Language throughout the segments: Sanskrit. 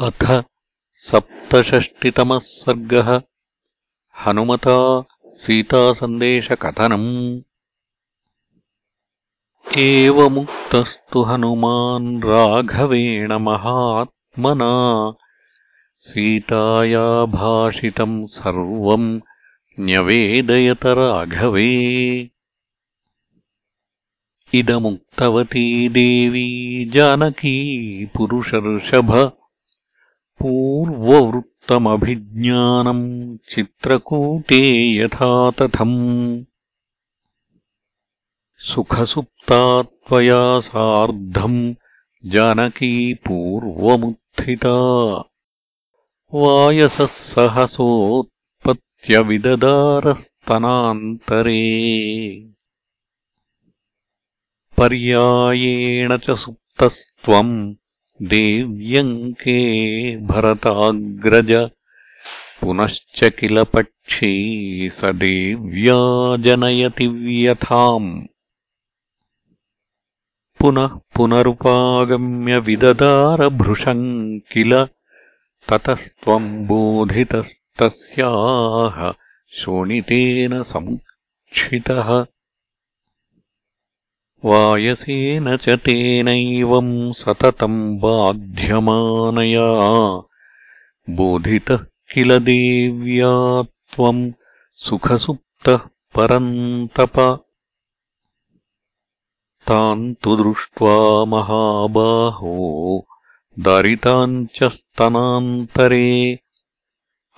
अथ सप्तषष्टितमः सर्गः। हनुमता सीतासन्देशकथनम्। एवमुक्तस्तु हनुमान् राघवेण महात्मना। सीताया भाषितम् सर्वम् न्यवेदयत राघवे। इदमुक्तवती देवी जानकी पुरुषर्षभ पूर्ववृत्तमभिज्ञानम् चित्रकूटे यथा तथम् सुखसुप्ता त्वया सार्धम् जानकी पूर्वमुत्थिता। वायसः सहसोत्पत्त्यविददारस्तनान्तरे पर्यायेण च सुप्तस्त्वम् देव्यङ्के भरताग्रज। पुनश्च किल पक्षी स देव्या जनयति व्यथाम्। पुनः पुनरुपागम्य विददारभृशम् किल। ततस्त्वम् बोधितस्तस्याः शोणितेन समुक्षितः वायसेन च तेनैवम् सततम् बाध्यमानया। बोधितः किल देव्या त्वम् सुखसुप्तः परन्तप ताम् तु दृष्ट्वा महाबाहो दारिताम् च स्तनान्तरे।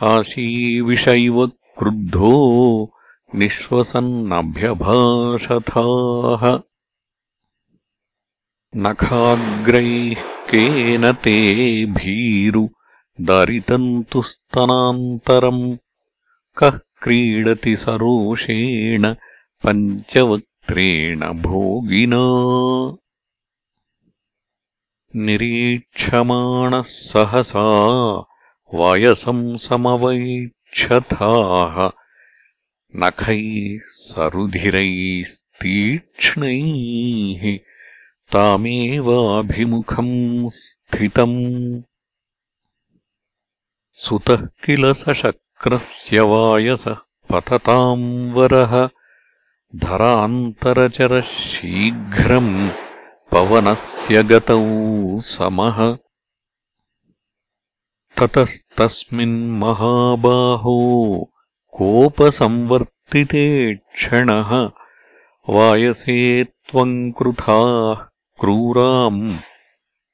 आशीविषैव क्रुद्धो निःश्वसन्नभ्यभाषथाः नखाग्रैः केन ते भीरु दारितन्तु स्तनान्तरम् कः क्रीडति सरोषेण पञ्चवक्त्रेण भोगिना। निरीक्षमाणः सहसा वायसम् समवैक्षथाः। नखैः सरुधिरैस्तीक्ष्णैः तामेवाभिमुखम् स्थितम्। सुतः किल सशक्रस्य वायसः पतताम् वरः। धरान्तरचरः शीघ्रम् पवनस्य गतौ समः। ततस्तस्मिन्महाबाहो कोपसंवर्तिते क्षणः। वायसे त्वम् कृथाः क्रूराम्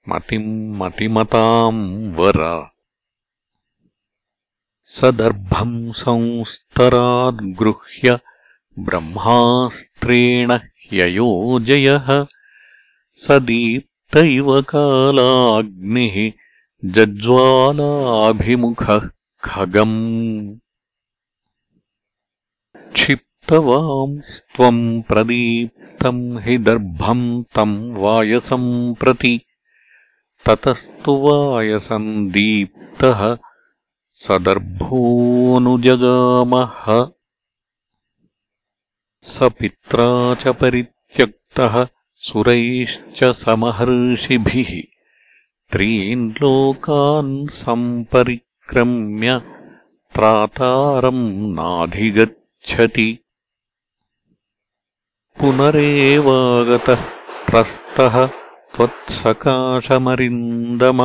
मतिम् मतिमताम् वर। सदर्भम् संस्तराद्गृह्य ब्रह्मास्त्रेण ह्ययोजयः स दीप्त इव कालाग्निः जज्वालाभिमुखः खगम्। क्षिप्तवांस्त्वम् प्रदीप् हि दर्भम् तम् वायसम् प्रति। ततस्तु वायसम् दीप्तः स दर्भोऽनुजगामः स पित्रा च परित्यक्तः सुरैश्च समहर्षिभिः। त्रीन् लोकान् सम्परिक्रम्य त्रातारम् नाधिगच्छति पुनरेवागतः त्रस्तः त्वत्सकाशमरिन्दम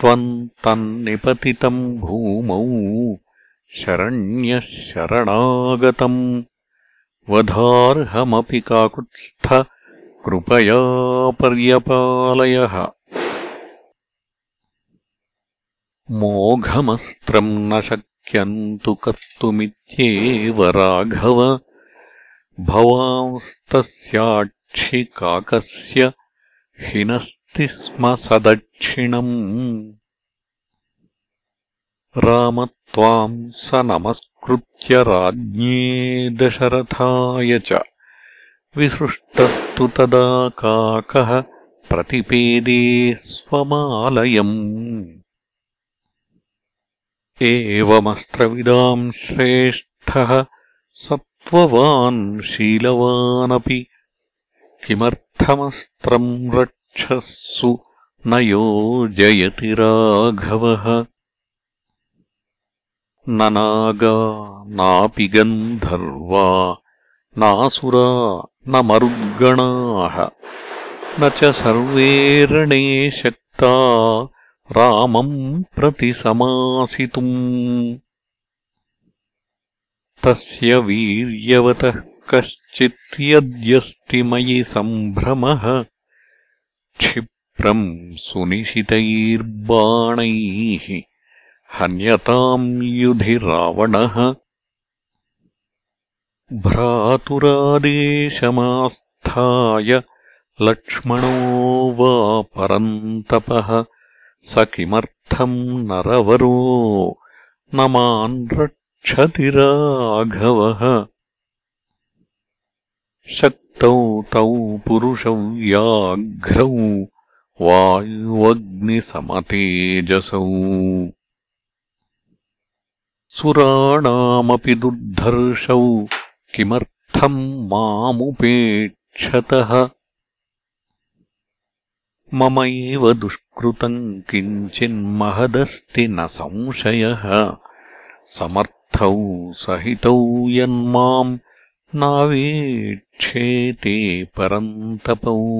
त्वम् तन्निपतितम् भूमौ शरण्यः शरणागतम् वधार्हमपि काकुत्स्थ कृपया पर्यपालयः। मोघमस्त्रम् न शक्यम् तु कर्तुमित्येव राघव भवांस्तस्याक्षिकाकस्य हिनस्ति स्म सदक्षिणम्। राम त्वाम् स नमस्कृत्य राज्ञे दशरथाय च। विसृष्टस्तु तदा काकः प्रतिपेदे स्वमालयम्। एवमस्त्रविदाम् श्रेष्ठः त्ववान् शीलवानपि किमर्थमस्त्रम् रक्षस्सु न योजयति राघवः। न नागा नापि गन्धर्वा नासुरा न मरुद्गणाः न च सर्वे रणे शक्ता रामम् प्रति समासितुम् तस्य वीर्यवतः कश्चित् यद्यस्ति मयि सम्भ्रमः। क्षिप्रम् सुनिशितैर्बाणैः हन्यताम् युधि रावणः भ्रातुरादेशमास्थाय लक्ष्मणो वा परन्तपः स किमर्थम् नरवरो। न मान् रक्षति राघवः शक्तौ तौ पुरुषव्याघ्रौ वायुवग्निसमतेजसौ। सुराणामपि दुर्धर्षौ किमर्थम् मामुपेक्षतः? मम एव दुष्कृतम् किञ्चिन्महदस्ति न संशयः। समर्थौ सहितौ यन्माम् नावेक्षेते परन्तपौ।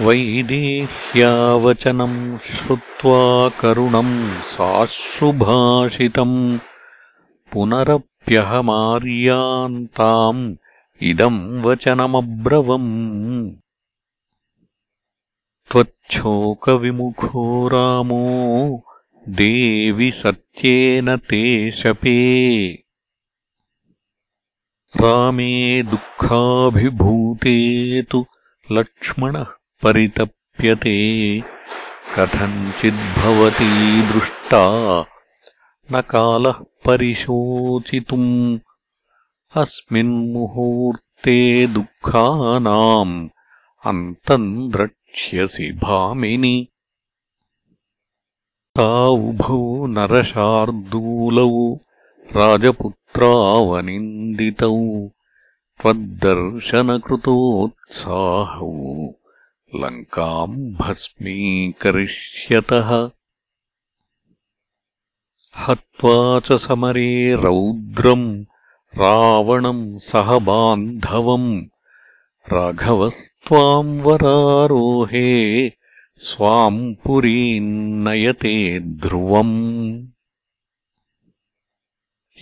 वैदेह्यावचनम् श्रुत्वा करुणम् साश्रुभाषितम् पुनरप्यहमार्यान्ताम् इदम् वचनमब्रवम्। त्वच्छोकविमुखो रामो देवि सत्येन ते शपे। रामे दुःखाभिभूते तु लक्ष्मणः परितप्यते। कथञ्चिद्भवती दृष्टा न कालः परिशोचितुम्। अस्मिन्मुहूर्ते दुःखानाम् अन्तम् द्रक्ष्यसि भामिनि। तावुभौ नरशार्दूलौ राजपुत्रावनिन्दितौ त्वद्दर्शनकृतोत्साहौ लङ्काम् भस्मीकरिष्यतः हत्वा च समरे रौद्रम् रावणम् सह बान्धवम् राघवस्त्वाम् वरारोहे स्वाम् पुरीम् नयते ध्रुवम्।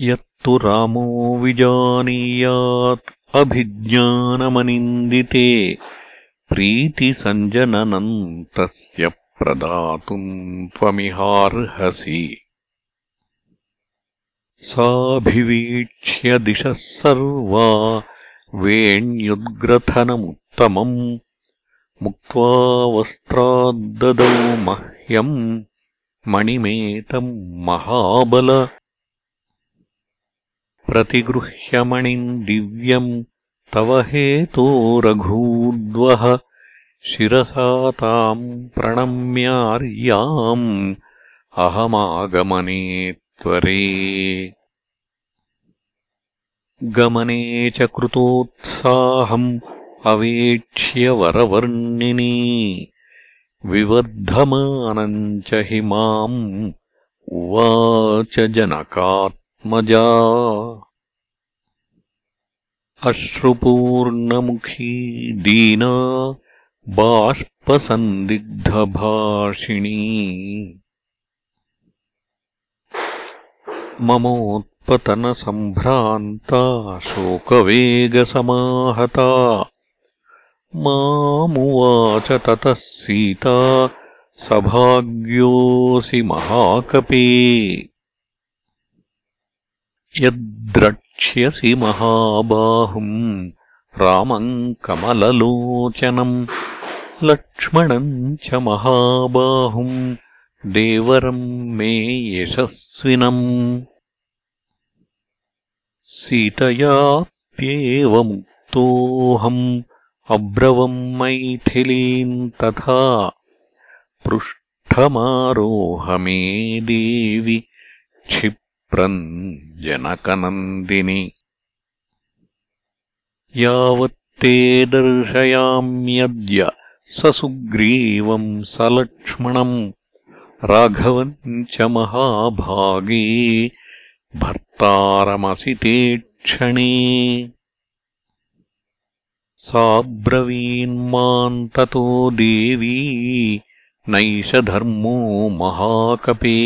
यत्तु रामो विजानीयात् अभिज्ञानमनिन्दिते प्रीतिसञ्जननम् तस्य प्रदातुम् त्वमिहार्हसि। साभिवीक्ष्य दिशः सर्वा वेण्युद्ग्रथनमुत्तमम् मुक्त्वा वस्त्राद्ददौ मह्यम् मणिमेतम् महाबल। प्रतिगृह्यमणिम् दिव्यम् तव हेतो रघूद्वः शिरसा ताम् प्रणम्यार्याम् अहमागमने त्वरे। गमने च कृतोत्साहम् अवेक्ष्य वरवर्णिनी। विवर्धमानम् च हि माम् उवाच जनकात्मजा। अश्रुपूर्णमुखी दीना बाष्पसन्दिग्धभाषिणी। ममोत्पतनसम्भ्रान्ता शोकवेगसमाहता मामुवाच ततः सीता सभाग्योऽसि महाकपे। यद्द्रक्ष्यसि महाबाहुम् रामम् कमललोचनम् लक्ष्मणम् च महाबाहुम् देवरम् मे यशस्विनम् सीतयाप्येवमुक्तोऽहम् अब्रवम् मैथिलीम् तथा पृष्ठमारोह मे देवि क्षिप्रम् जनकनन्दिनि यावत्ते दर्शयाम्यद्य स सुग्रीवम् स लक्ष्मणम् राघवम् च महाभागे भर्तारमसि ते क्षणे साब्रवीन्माम् ततो देवी नैष धर्मो महाकपे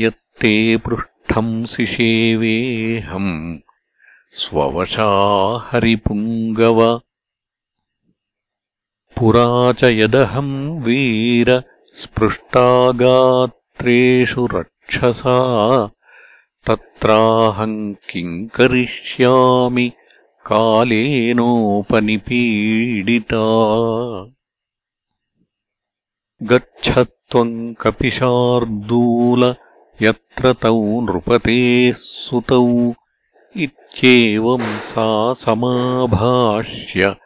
यत्ते पृष्ठंसिषेवेऽहम् स्ववशा हरिपुङ्गव। पुरा च यदहम् वीर स्पृष्टागात्रेषु रक्षसा तत्राहम् किम् करिष्यामि कालेनोपनिपीडिता। गच्छ त्वम् कपिशार्दूल यत्र तौ नृपतेः सुतौ। इत्येवम् सा समाभाष्य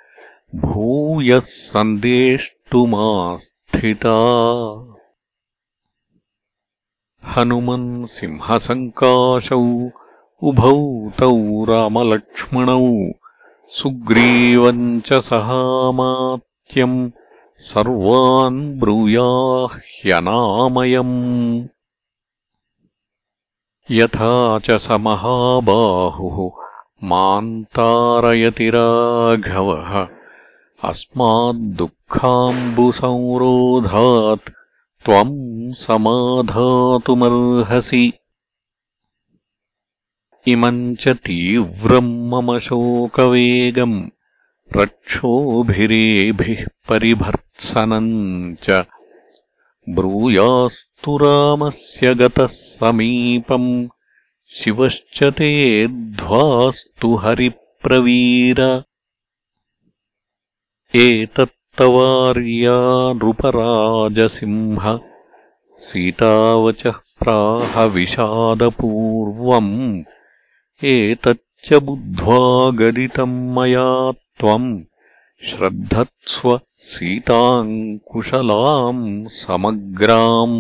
भूयः सन्देष्टुमास्थिता। हनुमन् सिंहसङ्काशौ उभौ तौ रामलक्ष्मणौ। सुग्रीवम् च सहामात्यम् सर्वान् ब्रूयाह्यनामयम्। यथा च स महाबाहुः मान्तारयति राघवः। अस्माद्दुःखाम्बुसंरोधात् त्वम् समाधातुमर्हसि इमम् च तीव्रम् मम शोकवेगम् रक्षोभिरेभिः परिभर्त्सनम् च ब्रूयास्तु रामस्य गतः समीपम् शिवश्च ते ध्वास्तु हरिप्रवीर। एतत्तवार्या नृपराजसिंह सीतावचः विषादपूर्वम् एतच्च बुद्ध्वा गदितम् मया त्वम् श्रद्धत्स्व सीताम् कुशलाम् समग्राम्।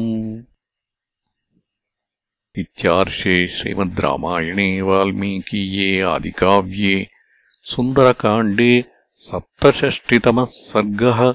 इत्यार्षे श्रीमद् रामायणे वाल्मीकीये आदिकाव्ये सुन्दरकाण्डे सप्तषष्टितमः सर्गः